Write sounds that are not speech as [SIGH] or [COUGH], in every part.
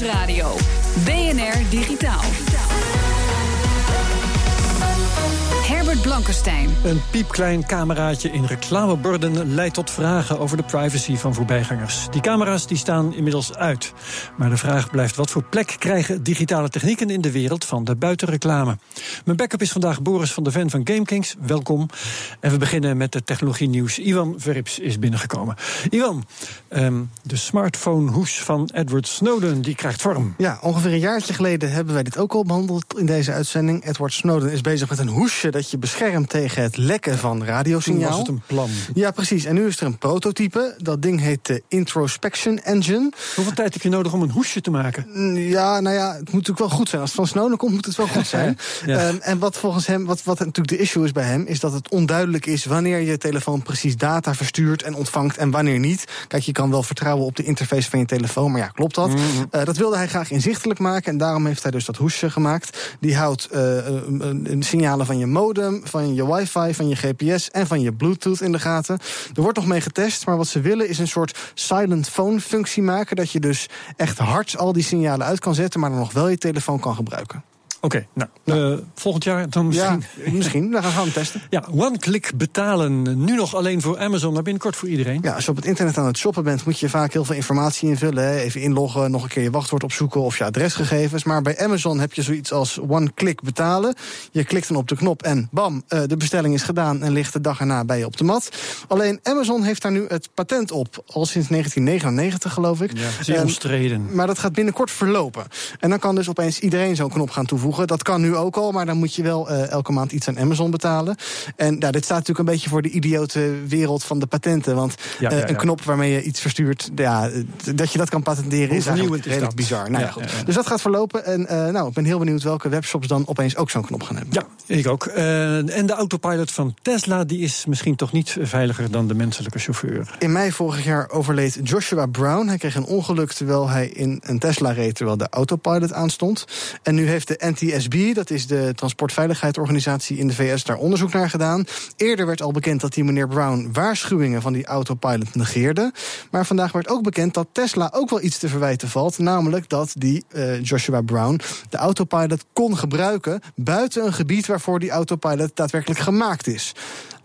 Nieuwsradio. BNR Digitaal. Herbert Blankenstein. Een piepklein cameraatje in reclameborden leidt tot vragen over de privacy van voorbijgangers. Die camera's die staan inmiddels uit. Maar de vraag blijft: wat voor plek krijgen digitale technieken in de wereld van de buitenreclame? Mijn backup is vandaag Boris van der Ven van GameKings. Welkom. En we beginnen met de technologie nieuws. Ivan Verrips is binnengekomen. Ivan, ehm, de smartphone hoes van Edward Snowden die krijgt vorm. Ja, ongeveer een jaartje geleden hebben wij dit ook al behandeld in deze uitzending. Edward Snowden is bezig met een hoesje dat je beschermt tegen het lekken van radiosignaal. Toen was het een plan. Ja, precies. En nu is er een prototype. Dat ding heet de Introspection Engine. Hoeveel tijd heb je nodig om een hoesje te maken? Mm, Ja, nou ja, het moet natuurlijk wel goed zijn. Als het van Snowden komt, moet het wel goed [LAUGHS] zijn. Ja. Ehm, en wat volgens hem, wat, wat natuurlijk de issue is bij hem, is dat het onduidelijk is wanneer je telefoon precies data verstuurt en ontvangt en wanneer niet. Kijk, je kan wel vertrouwen op de interface van je telefoon, maar ja, klopt dat? Eh, dat wilde hij graag inzichtelijk maken en daarom heeft hij dus dat hoesje gemaakt. Die houdt eh, signalen van je modem, van je wifi, van je GPS en van je bluetooth in de gaten. Er wordt nog mee getest, maar wat ze willen is een soort silent phone functie maken, dat je dus echt hard al die signalen uit kan zetten, maar dan nog wel je telefoon kan gebruiken. Oké, nou, eh, volgend jaar dan misschien. Ja, misschien. [LAUGHS] We gaan we hem testen. Ja, one-click betalen. Nu nog alleen voor Amazon, maar binnenkort voor iedereen. Ja, als je op het internet aan het shoppen bent, moet je vaak heel veel informatie invullen. Hè. Even inloggen, nog een keer je wachtwoord opzoeken of je adresgegevens. Maar bij Amazon heb je zoiets als one-click betalen. Je klikt dan op de knop en bam, eh, de bestelling is gedaan en ligt de dag erna bij je op de mat. Alleen Amazon heeft daar nu het patent op, al sinds 1999 geloof ik. Ja, zeer omstreden. Maar dat gaat binnenkort verlopen. En dan kan dus opeens iedereen zo'n knop gaan toevoegen. Dat kan nu ook al, maar dan moet je wel eh, elke maand iets aan Amazon betalen. En ja, dit staat natuurlijk een beetje voor de idiote wereld van de patenten. Want Ja, eh, ja, ja. een knop waarmee je iets verstuurt, ja, dat je dat kan patenteren Hoe is eigenlijk redelijk bizar. Nou, goed. Dus dat gaat verlopen. En eh, nou, ik ben heel benieuwd welke webshops dan opeens ook zo'n knop gaan hebben. Ja, ik ook. En de autopilot van Tesla die is misschien toch niet veiliger dan de menselijke chauffeur. In mei vorig jaar overleed Joshua Brown. Hij kreeg een ongeluk terwijl hij in een Tesla reed... terwijl de autopilot aanstond. En nu heeft de NTSB, dat is de transportveiligheidsorganisatie in de VS... daar onderzoek naar gedaan. Eerder werd al bekend dat die meneer Brown... waarschuwingen van die autopilot negeerde. Maar vandaag werd ook bekend dat Tesla ook wel iets te verwijten valt. Namelijk dat die eh, Joshua Brown de autopilot kon gebruiken... buiten een gebied waarvoor die autopilot daadwerkelijk gemaakt is.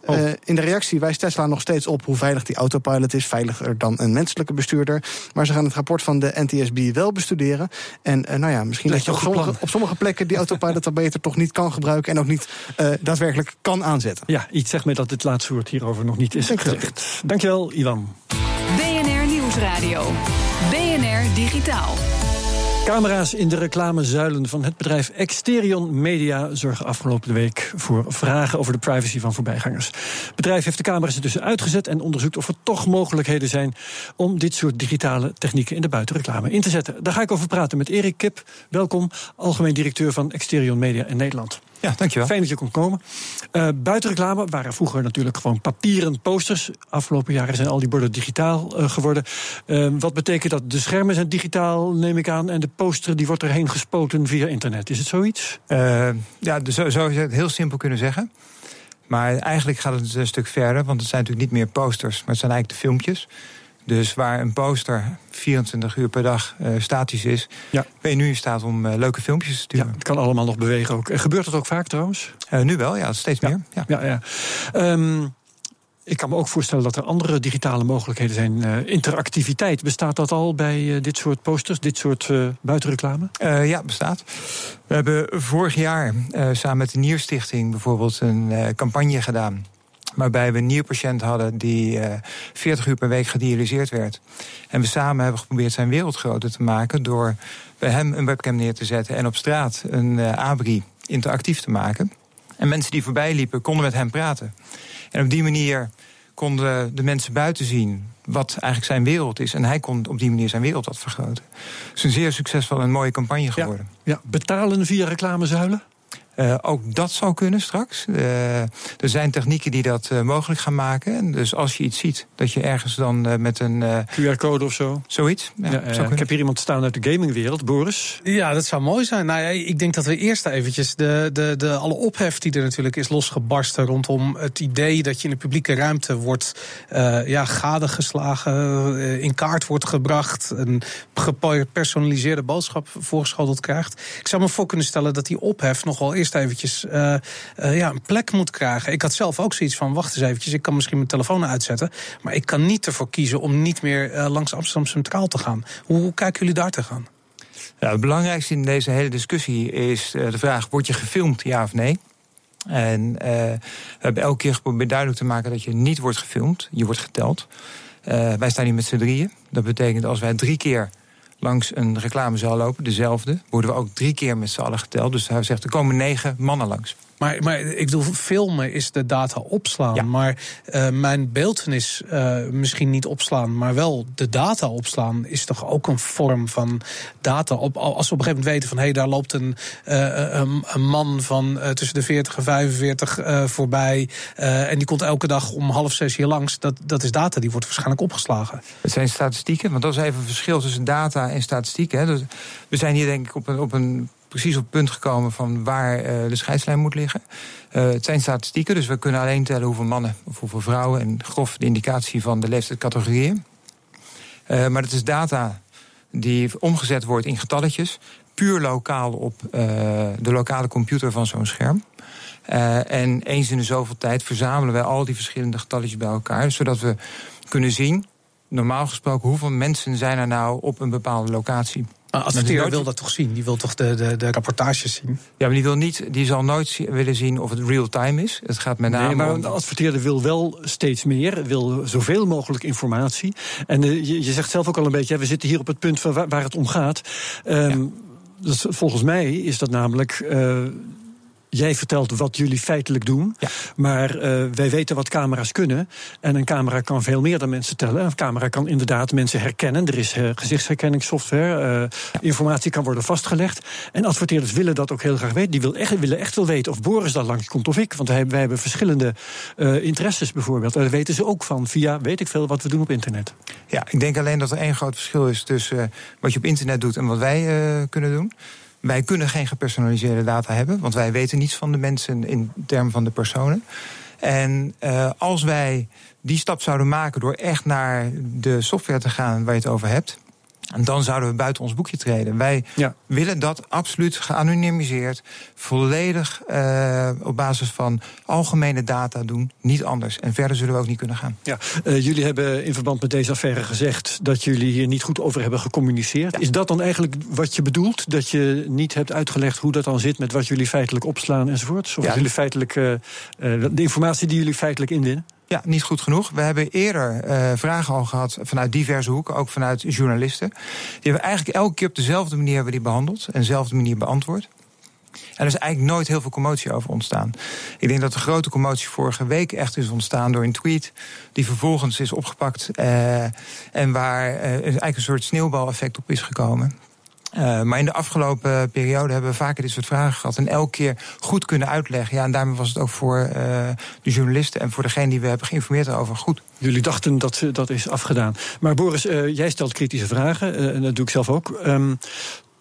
Oh. Eh, in de reactie wijst Tesla nog steeds op hoe veilig die autopilot is. Veiliger dan een menselijke bestuurder. Maar ze gaan het rapport van de NTSB wel bestuderen. En eh, nou ja, misschien dat je op sommige, plan. op sommige plekken die autopilot dan beter toch niet kan gebruiken. En ook niet eh, daadwerkelijk kan aanzetten. Ja, iets zegt me dat dit laatste woord hierover nog niet is ook. gezegd. Dankjewel, Ivan. BNR Nieuwsradio. BNR Digitaal. Camera's in de reclamezuilen van het bedrijf Exterion Media zorgen afgelopen week voor vragen over de privacy van voorbijgangers. Het bedrijf heeft de camera's ertussen uitgezet en onderzoekt of er toch mogelijkheden zijn om dit soort digitale technieken in de buitenreclame in te zetten. Daar ga ik over praten met Erik Kip. Welkom, algemeen directeur van Exterion Media in Nederland. Ja, dankjewel. Fijn dat je kon komen. Eh, buitenreclame waren vroeger natuurlijk gewoon papieren posters. Afgelopen jaren zijn al die borden digitaal eh, geworden. Eh, wat betekent dat? De schermen zijn digitaal, neem ik aan. En de poster die wordt erheen gespoten via internet. Is het zoiets? Ja, dus zo, zo zou je het heel simpel kunnen zeggen. Maar eigenlijk gaat het een stuk verder, want het zijn natuurlijk niet meer posters, maar het zijn eigenlijk de filmpjes. Dus waar een poster 24 uur per dag eh, statisch is, Ja. ben je nu in staat om eh, leuke filmpjes te Ja, sturen. het kan allemaal nog bewegen ook. En gebeurt dat ook vaak trouwens? Eh, nu wel, ja, steeds Ja. meer. Ja. Ja, ja. Ehm, ik kan me ook voorstellen dat er andere digitale mogelijkheden zijn. Eh, interactiviteit, bestaat dat al bij eh, dit soort posters, dit soort eh, buitenreclame? Eh, ja, bestaat. We hebben vorig jaar eh, samen met de Nierstichting bijvoorbeeld een eh, campagne gedaan. Waarbij we een nierpatiënt hadden die eh 40 uur per week gedialyseerd werd. En we samen hebben geprobeerd zijn wereld groter te maken. door bij hem een webcam neer te zetten en op straat een eh abri interactief te maken. En mensen die voorbij liepen konden met hem praten. En op die manier konden de mensen buiten zien wat eigenlijk zijn wereld is. En hij kon op die manier zijn wereld wat vergroten. Het is een zeer succesvolle en mooie campagne geworden. Ja, betalen via reclamezuilen? Uh, ook dat zou kunnen straks. Uh, er zijn technieken die dat uh, mogelijk gaan maken. En dus als je iets ziet, dat je ergens dan met een. QR-code of zo? Zoiets. Ja, ja ik heb hier iemand staan uit de gamingwereld, Boris. Ja, dat zou mooi zijn. Nou ja, ik denk dat we eerst eventjes de, de, de, alle ophef die er natuurlijk is losgebarsten rondom het idee dat je in de publieke ruimte wordt ja, gadegeslagen, in kaart wordt gebracht, een gepersonaliseerde boodschap voorgeschoteld krijgt. Ik zou me voor kunnen stellen dat die ophef nogal eerst eventjes uh, uh, ja, een plek moet krijgen. Ik had zelf ook zoiets van, wacht eens eventjes, ik kan misschien mijn telefoon uitzetten... maar ik kan niet ervoor kiezen om niet meer uh, langs Amsterdam Centraal te gaan. Hoe, hoe kijken jullie daar te gaan? Het belangrijkste in deze hele discussie is de vraag... word je gefilmd, ja of nee? En we hebben elke keer geprobeerd duidelijk te maken... dat je niet wordt gefilmd, je wordt geteld. wij staan hier met z'n drieën. Dat betekent als wij drie keer langs een reclamezaal lopen, dezelfde, worden we ook drie keer met z'n allen geteld. Dus hij zegt, er komen negen mannen langs. Maar, maar ik bedoel, filmen is de data opslaan. Maar uh, mijn beeldenis uh, misschien niet opslaan, maar wel de data opslaan, is toch ook een vorm van data. Op, als we op een gegeven moment weten van hé, hey, daar loopt een, uh, een, een, man van tussen de 40 en 45 voorbij. en die komt elke dag om half zes hier langs. Dat, dat is data, die wordt waarschijnlijk opgeslagen. Het zijn statistieken, want dat is even een verschil tussen data en statistieken. Hè. Dus we zijn hier denk ik op een, op een precies op het punt gekomen van waar uh, de scheidslijn moet liggen. Uh, het zijn statistieken, dus we kunnen alleen tellen hoeveel mannen of hoeveel vrouwen en grof de indicatie van de leeftijdscategorieën. Uh, maar het is data die omgezet wordt in getalletjes, puur lokaal op de lokale computer van zo'n scherm. en eens in de zoveel tijd verzamelen wij al die verschillende getalletjes bij elkaar, zodat we kunnen zien, normaal gesproken, hoeveel mensen zijn er nou op een bepaalde locatie. Maar adverteerder wil dat toch zien? Die wil toch de, de, de rapportages zien? Ja, maar die, wil niet, die zal nooit willen zien of het real-time is. Het gaat met name nee, maar de adverteerder wil wel steeds meer, wil zoveel mogelijk informatie. En uh, je, je, zegt zelf ook al een beetje, we zitten hier op het punt van waar, waar het om gaat. Um, ja. dus volgens mij is dat namelijk... Uh, Jij vertelt wat jullie feitelijk doen. Ja. Maar uh, wij weten wat camera's kunnen. En een camera kan veel meer dan mensen tellen. Een camera kan inderdaad mensen herkennen. Er is uh, gezichtsherkenningssoftware. Uh, ja. Informatie kan worden vastgelegd. En adverteerders willen dat ook heel graag weten. Die wil echt, willen echt wel weten of Boris daar langs komt of ik. Want wij, wij hebben verschillende interesses bijvoorbeeld. Daar weten ze ook van via weet ik veel wat we doen op internet. Ja, ik denk alleen dat er één groot verschil is tussen wat je op internet doet en wat wij kunnen doen. Wij kunnen geen gepersonaliseerde data hebben, want wij weten niets van de mensen in termen van de personen. En uh, als wij die stap zouden maken door echt naar de software te gaan waar je het over hebt, en dan zouden we buiten ons boekje treden. Wij ja. willen dat absoluut geanonimiseerd, volledig uh, op basis van algemene data doen, niet anders. En verder zullen we ook niet kunnen gaan. Ja, uh, jullie hebben in verband met deze affaire gezegd dat jullie hier niet goed over hebben gecommuniceerd. Ja. Is dat dan eigenlijk wat je bedoelt? Dat je niet hebt uitgelegd hoe dat dan zit met wat jullie feitelijk opslaan enzovoort? Of ja. jullie feitelijk, uh, de informatie die jullie feitelijk inwinnen? Ja, niet goed genoeg. We hebben eerder uh, vragen al gehad vanuit diverse hoeken, ook vanuit journalisten. Die hebben eigenlijk elke keer op dezelfde manier hebben die behandeld en dezelfde manier beantwoord. En er is eigenlijk nooit heel veel commotie over ontstaan. Ik denk dat de grote commotie vorige week echt is ontstaan door een tweet. die vervolgens is opgepakt. Uh, en waar uh, eigenlijk een soort sneeuwbaleffect op is gekomen. Uh, maar in de afgelopen periode hebben we vaker dit soort vragen gehad. En elke keer goed kunnen uitleggen. Ja, en daarmee was het ook voor uh, de journalisten en voor degene die we hebben geïnformeerd over goed. Jullie dachten dat dat is afgedaan. Maar Boris, uh, jij stelt kritische vragen. en dat doe ik zelf ook. Um,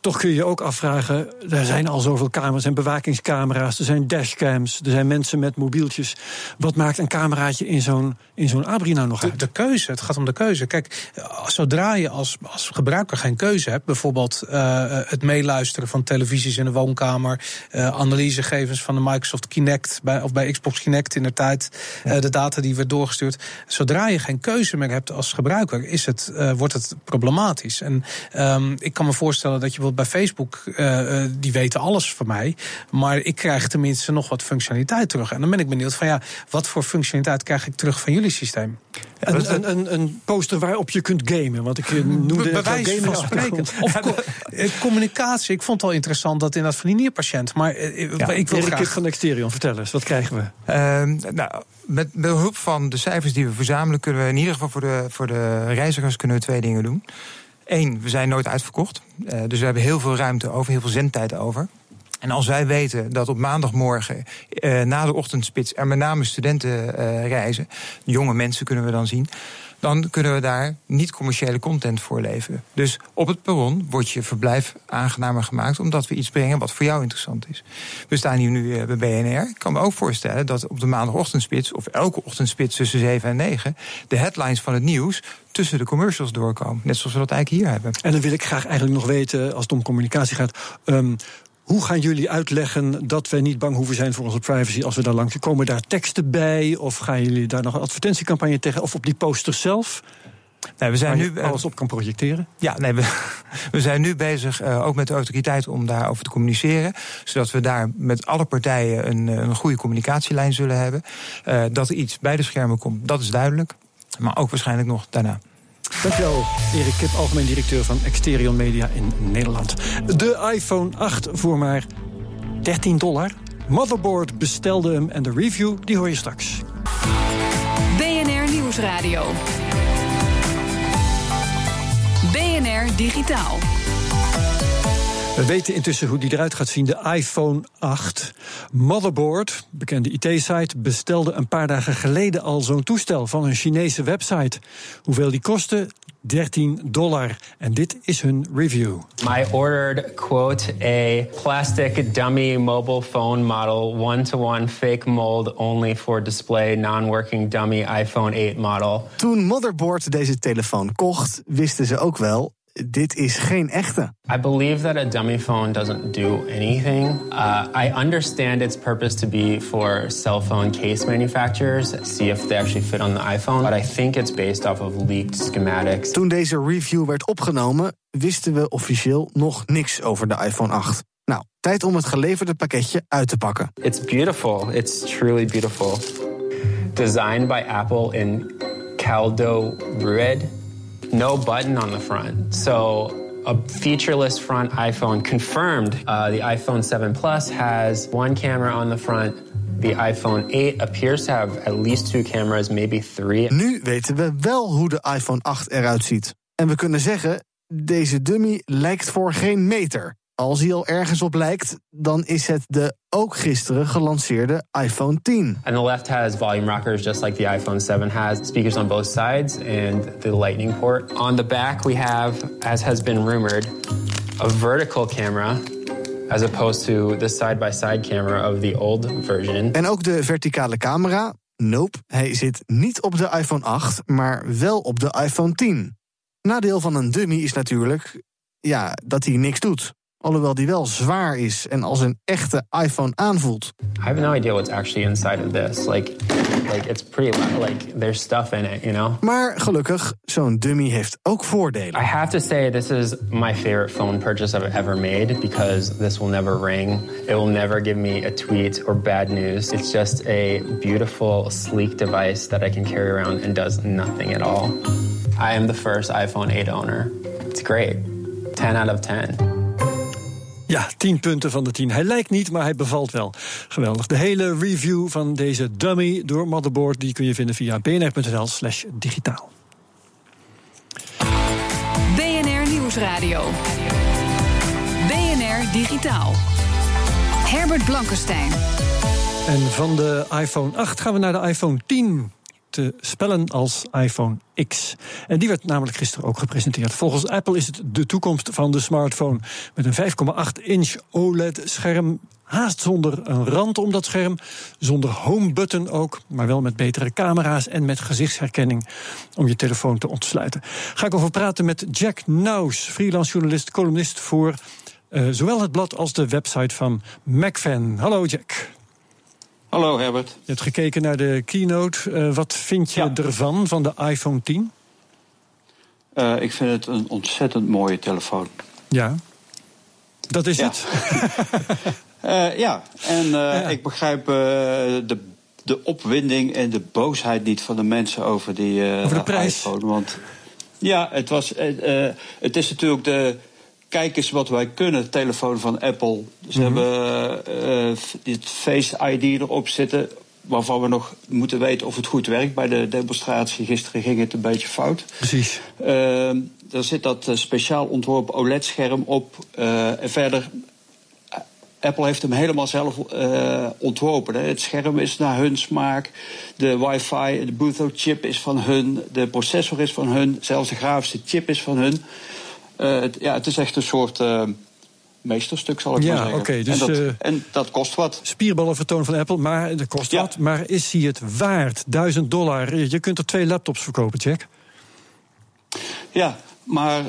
toch kun je je ook afvragen, er zijn al zoveel camera's en bewakingscamera's, er zijn dashcams, er zijn mensen met mobieltjes. Wat maakt een cameraatje in zo'n in zo'n Abri nou nog de, uit? De keuze, het gaat om de keuze. Kijk, zodra je als, als gebruiker geen keuze hebt, bijvoorbeeld uh, het meeluisteren van televisies in de woonkamer, uh, analysegevens van de Microsoft Kinect bij, of bij Xbox Kinect in de tijd, ja. uh, de data die werd doorgestuurd. Zodra je geen keuze meer hebt als gebruiker, is het, wordt het problematisch. En um, ik kan me voorstellen dat je bij Facebook, uh, die weten alles van mij. Maar ik krijg tenminste nog wat functionaliteit terug. En dan ben ik benieuwd van ja, wat voor functionaliteit krijg ik terug van jullie systeem? Een, een, een, een, poster waarop je kunt gamen. Want ik noemde Be bewijs gamen van spreken. [LAUGHS] Of co communicatie. Ik vond het wel interessant dat inderdaad van die nierpatiënt. Maar uh, ja, ik wil Erik graag... van Exterion, vertel eens, wat krijgen we? Uh, nou, met behulp van de cijfers die we verzamelen, kunnen we in ieder geval voor de, voor de reizigers kunnen we twee dingen doen. Eén, we zijn nooit uitverkocht. Uh, dus we hebben heel veel ruimte over, heel veel zendtijd over. En als wij weten dat op maandagmorgen uh, na de ochtendspits er met name studenten uh, reizen, jonge mensen kunnen we dan zien dan kunnen we daar niet-commerciële content voor leveren. Dus op het perron wordt je verblijf aangenamer gemaakt... omdat we iets brengen wat voor jou interessant is. We staan hier nu eh, bij BNR. Ik kan me ook voorstellen dat op de maandagochtendspits... of elke ochtendspits tussen 7 en 9... de headlines van het nieuws tussen de commercials doorkomen. Net zoals we dat eigenlijk hier hebben. En dan wil ik graag eigenlijk nog weten, als het om communicatie gaat... Um, hoe gaan jullie uitleggen dat we niet bang hoeven zijn voor onze privacy als we daar langs komen? daar teksten bij? Of gaan jullie daar nog een advertentiecampagne tegen? Of op die posters zelf? Nee, we zijn nu eh, alles op kan projecteren. Ja, nee, we, [LAUGHS] we zijn nu bezig, uh, ook met de autoriteit, om daarover te communiceren. Zodat we daar met alle partijen een, een goede communicatielijn zullen hebben. Uh, dat er iets bij de schermen komt, dat is duidelijk. Maar ook waarschijnlijk nog daarna. Dankjewel, Erik Kip, algemeen directeur van Exterion Media in Nederland. De iPhone 8 voor maar 13 dollar. Motherboard bestelde hem en de review die hoor je straks. BNR Nieuwsradio. BNR Digitaal. We weten intussen hoe die eruit gaat zien. De iPhone 8 Motherboard, bekende IT-site, bestelde een paar dagen geleden al zo'n toestel van een Chinese website. Hoeveel die kostte? 13 dollar. En dit is hun review. I ordered, quote, a plastic dummy mobile phone model, one-to-one fake mold only for display, non-working dummy iPhone 8 model. Toen Motherboard deze telefoon kocht, wisten ze ook wel dit is geen echte. I believe that a dummy phone doesn't do anything. Uh, I understand its purpose to be for cell phone case manufacturers, see if they actually fit on the iPhone, but I think it's based off of leaked schematics. Toen deze review werd opgenomen, wisten we officieel nog niks over de iPhone 8. Nou, tijd om het geleverde pakketje uit te pakken. It's beautiful. It's truly beautiful. Designed by Apple in Caldo Red. No button on the front. So a featureless front iPhone confirmed. Uh, the iPhone 7 Plus has one camera on the front. The iPhone 8 appears to have at least two cameras, maybe three. Nu weten we wel hoe de iPhone 8 eruit ziet. En we kunnen zeggen, deze dummy lijkt voor geen meter. Als hij al ergens op lijkt, dan is het de ook gisteren gelanceerde iPhone 10. And the left has volume rockers just like the iPhone 7 has, speakers on both sides and the lightning port. On the back we have, as has been rumored, a vertical camera as opposed to the side-by-side camera of the old version. En ook de verticale camera, nope, hij zit niet op de iPhone 8, maar wel op de iPhone 10. Nadeel van een dummy is natuurlijk ja, dat hij niks doet. Alhoewel die wel zwaar is en als een echte iPhone aanvoelt. I have no idea what's actually inside of this. Like, like it's pretty like there's stuff in it, you know. Maar gelukkig, zo'n dummy heeft ook voordelen. I have to say this is my favorite phone purchase I've ever made because this will never ring. It will never give me a tweet or bad news. It's just a beautiful, sleek device that I can carry around and does nothing at all. I am the first iPhone 8 owner. It's great. 10 out of 10. Ja, 10 punten van de 10. Hij lijkt niet, maar hij bevalt wel. Geweldig. De hele review van deze dummy door Motherboard... die kun je vinden via bnr.nl slash digitaal. BNR Nieuwsradio. BNR Digitaal. Herbert Blankenstein. En van de iPhone 8 gaan we naar de iPhone 10 te spellen als iPhone X. En die werd namelijk gisteren ook gepresenteerd. Volgens Apple is het de toekomst van de smartphone. Met een 5,8 inch OLED-scherm. Haast zonder een rand om dat scherm. Zonder home button ook. Maar wel met betere camera's en met gezichtsherkenning. Om je telefoon te ontsluiten. Ga ik over praten met Jack Naus, freelance journalist, columnist voor uh, zowel het blad als de website van MacFan. Hallo Jack. Hallo Herbert. Je hebt gekeken naar de keynote. Uh, wat vind je ervan, van de iPhone 10? Uh, ik vind het een ontzettend mooie telefoon. Ja, dat is ja. het. uh, [LAUGHS] ja, en ja. ik begrijp de, de opwinding en de boosheid niet van de mensen over die over de prijs. iPhone. Want ja, het, was, het is natuurlijk de kijk eens wat wij kunnen, telefoon van Apple. Ze mm -hmm. hebben dit Face ID erop zitten. waarvan we nog moeten weten of het goed werkt. Bij de demonstratie gisteren ging het een beetje fout. Precies. Uh, er zit dat uh, speciaal ontworpen OLED-scherm op. Uh, en verder, Apple heeft hem helemaal zelf ontworpen. Hè. Het scherm is naar hun smaak. De wifi, de Bluetooth-chip is van hun. De processor is van hun. Zelfs de grafische chip is van hun. Het, ja, het is echt een soort meesterstuk, zal ik ja, maar zeggen. Okay, dus, en, dat, uh, en, dat, kost wat. Spierballenvertoon van Apple, maar dat kost ja. wat. Maar is hij het waard? 1000 dollar. Je kunt er twee laptops verkopen, check. Ja, maar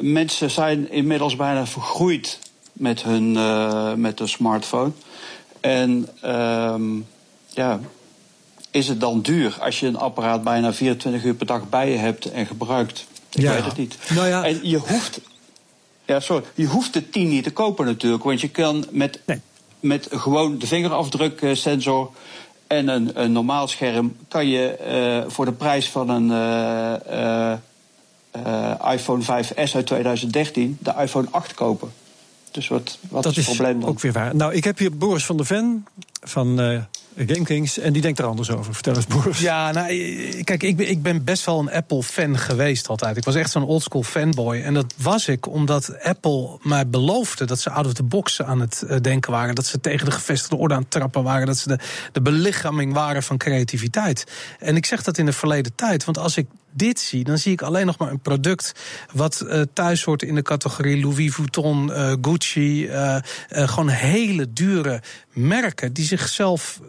mensen zijn inmiddels bijna vergroeid met hun, met hun smartphone. En ja, is het dan duur als je een apparaat bijna 24 uur per dag bij je hebt en gebruikt? Ik ja. weet het niet. Nou ja. En je hoeft ja, sorry. Je hoeft de 10 niet te kopen natuurlijk. Want je kan met, nee. met gewoon de vingerafdruksensor en een, een normaal scherm... kan je uh, voor de prijs van een uh, uh, iPhone 5S uit 2013 de iPhone 8 kopen. Dus wat, wat dat is het probleem dan? ook weer waar. Nou, ik heb hier Boris van der Ven van GameKings. En die denkt er anders over. Vertel eens, Boris. Ja, nou, kijk, ik ben, ik ben best wel een Apple-fan geweest altijd. Ik was echt zo'n oldschool fanboy. En dat was ik omdat Apple mij beloofde dat ze out of the box aan het denken waren. Dat ze tegen de gevestigde orde aan het trappen waren. Dat ze de, de belichaming waren van creativiteit. En ik zeg dat in de verleden tijd. Want als ik dit zie, dan zie ik alleen nog maar een product wat uh, thuis hoort in de categorie Louis Vuitton, uh, Gucci. Uh, gewoon hele dure merken die zichzelf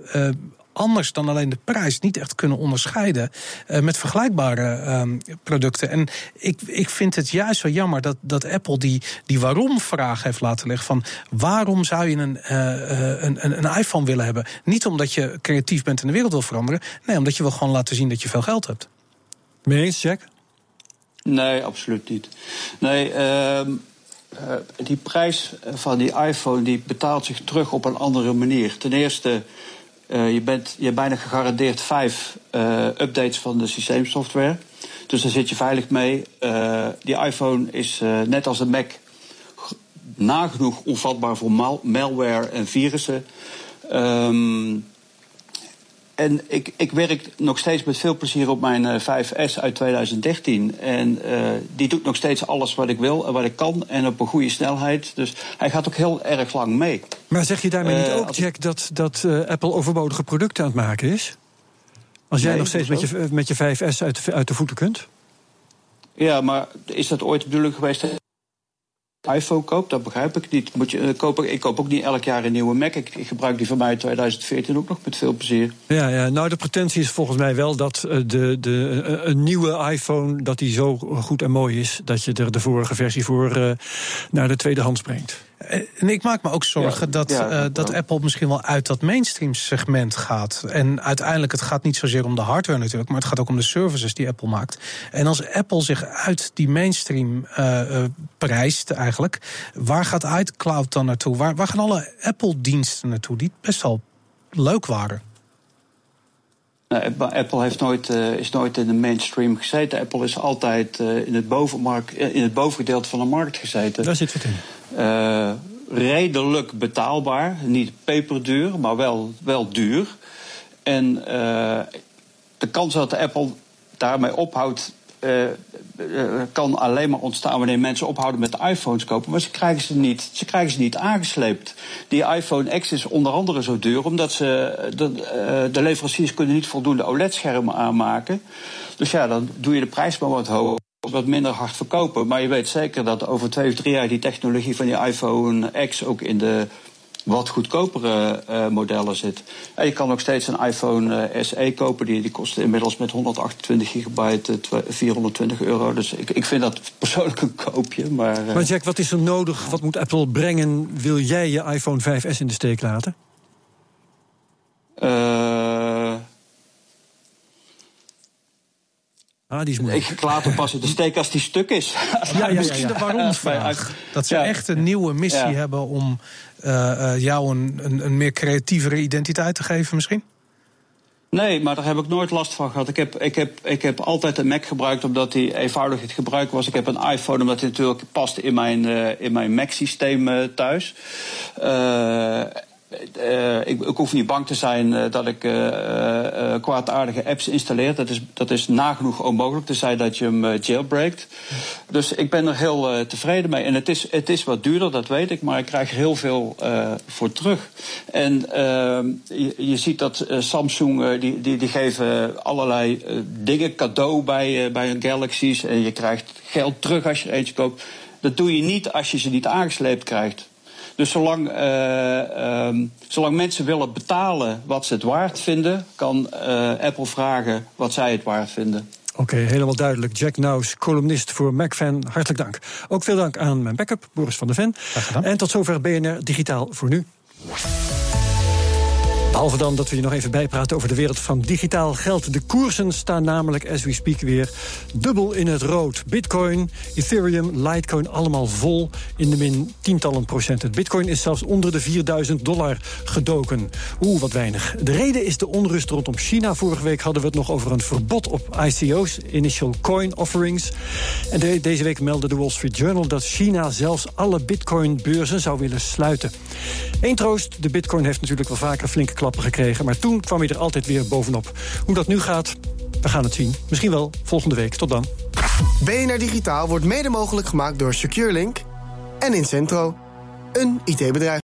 anders dan alleen de prijs niet echt kunnen onderscheiden uh, met vergelijkbare uh, producten. En ik, ik vind het juist zo jammer dat, dat Apple die, die waarom-vraag heeft laten liggen: van waarom zou je een, uh, een, een, een iPhone willen hebben? Niet omdat je creatief bent en de wereld wil veranderen, nee, omdat je wil gewoon laten zien dat je veel geld hebt. Mee eens, Jack? Nee, absoluut niet. Nee, uh, uh, die prijs van die iPhone die betaalt zich terug op een andere manier. Ten eerste, uh, je, bent, je hebt bijna gegarandeerd vijf updates van de systeemsoftware. Dus daar zit je veilig mee. die iPhone is net als de Mac nagenoeg onvatbaar voor mal malware en virussen. Um, en ik, ik werk nog steeds met veel plezier op mijn uh, 5S uit 2013. En uh, die doet nog steeds alles wat ik wil en wat ik kan. En op een goede snelheid. Dus hij gaat ook heel erg lang mee. Maar zeg je daarmee uh, niet ook, Jack, dat, dat Apple overbodige producten aan het maken is? Als jij Nee, nog steeds met je, met je 5S uit de, uit de voeten kunt? Ja, maar is dat ooit de bedoeling geweest iPhone koopt? Dat begrijp ik niet. Moet je, uh, ik koop ook niet elk jaar een nieuwe Mac. Ik, ik gebruik die van mij in 2014 ook nog met veel plezier. Ja, ja, nou de pretentie is volgens mij wel dat uh, de, de, uh, een nieuwe iPhone... dat die zo goed en mooi is dat je er de vorige versie voor naar de tweedehands brengt. En ik maak me ook zorgen Ja, dat, ja, uh, dat. Apple misschien wel uit dat mainstream segment gaat. En uiteindelijk, het gaat niet zozeer om de hardware natuurlijk, maar het gaat ook om de services die Apple maakt. En als Apple zich uit die mainstream uh, uh, prijst eigenlijk, waar gaat iCloud dan naartoe? Waar, waar gaan alle Apple-diensten naartoe die best wel leuk waren? Nou, Apple- heeft nooit, uh, is nooit in de mainstream gezeten. Apple is altijd uh, in, het bovenmarkt, in het bovengedeelte van de markt gezeten. Daar zit wat in. Uh, redelijk betaalbaar. Niet peperduur, maar wel, wel duur. En uh, de kans dat Apple daarmee ophoudt. Uh, kan alleen maar ontstaan wanneer mensen ophouden met iPhones kopen. Maar ze krijgen ze niet, ze krijgen ze niet aangesleept. Die iPhone X is onder andere zo duur omdat ze, de, de leveranciers kunnen niet voldoende OLED-schermen aanmaken. Dus ja, dan doe je de prijs maar wat hoger wat minder hard verkopen. Maar je weet zeker dat over twee of drie jaar die technologie van die iPhone X ook in de wat goedkopere uh, modellen zit. En je kan nog steeds een iPhone uh, SE kopen. Die, die kost inmiddels met 128 gigabyte uh, 420 euro. Dus ik, ik vind dat persoonlijk een koopje. Maar, maar Jack, wat is er nodig? Wat moet Apple brengen? Wil jij je iPhone 5S in de steek laten? Uh, Ah, die is moeilijk. Ik laat hem pas in de steek als die stuk is. [LAUGHS] Ja, ja, ja, Misschien de waarom-vraag. Dat ze echt een nieuwe missie ja. hebben om uh, jou een, een, een meer creatievere identiteit te geven, misschien? Nee, maar daar heb ik nooit last van gehad. Ik heb, ik heb, ik heb altijd een Mac gebruikt omdat die eenvoudig het gebruik was. Ik heb een iPhone omdat die natuurlijk past in mijn, uh, in mijn Mac-systeem uh, thuis. Uh, eh, ik, ik, hoef niet bang te zijn uh, dat ik uh, kwaadaardige apps installeer. Dat is, dat is nagenoeg onmogelijk, tenzij dat je hem jailbreakt. Dus ik ben er heel tevreden mee. En het is, het is wat duurder, dat weet ik, maar ik krijg heel veel voor terug. En je, je, ziet dat Samsung, die, die, die geven allerlei dingen cadeau bij, bij hun Galaxies. En je krijgt geld terug als je er eentje koopt. Dat doe je niet als je ze niet aangesleept krijgt. Dus zolang, uh, um, zolang mensen willen betalen wat ze het waard vinden, kan uh, Apple vragen wat zij het waard vinden. Oké, helemaal duidelijk. Jack Naus, columnist voor MacFan. Hartelijk dank. Ook veel dank aan mijn backup, Boris van der Ven. En tot zover BNR Digitaal voor nu. Behalve dan dat we je nog even bijpraten over de wereld van digitaal geld. De koersen staan namelijk, as we speak, weer dubbel in het rood. Bitcoin, Ethereum, Litecoin, allemaal vol in de min tientallen procenten. Bitcoin is zelfs onder de 4000 dollar gedoken. Oeh, wat weinig. De reden is de onrust rondom China. Vorige week hadden we het nog over een verbod op ICO's, Initial Coin Offerings. En deze week meldde de Wall Street Journal dat China zelfs alle Bitcoin-beurzen zou willen sluiten. Eén troost, de Bitcoin heeft natuurlijk wel vaker flinke gekregen. Maar toen kwam hij er altijd weer bovenop. Hoe dat nu gaat, we gaan het zien. Misschien wel volgende week. Tot dan. BNR Digitaal wordt mede mogelijk gemaakt door SecureLink en Incentro, een IT-bedrijf.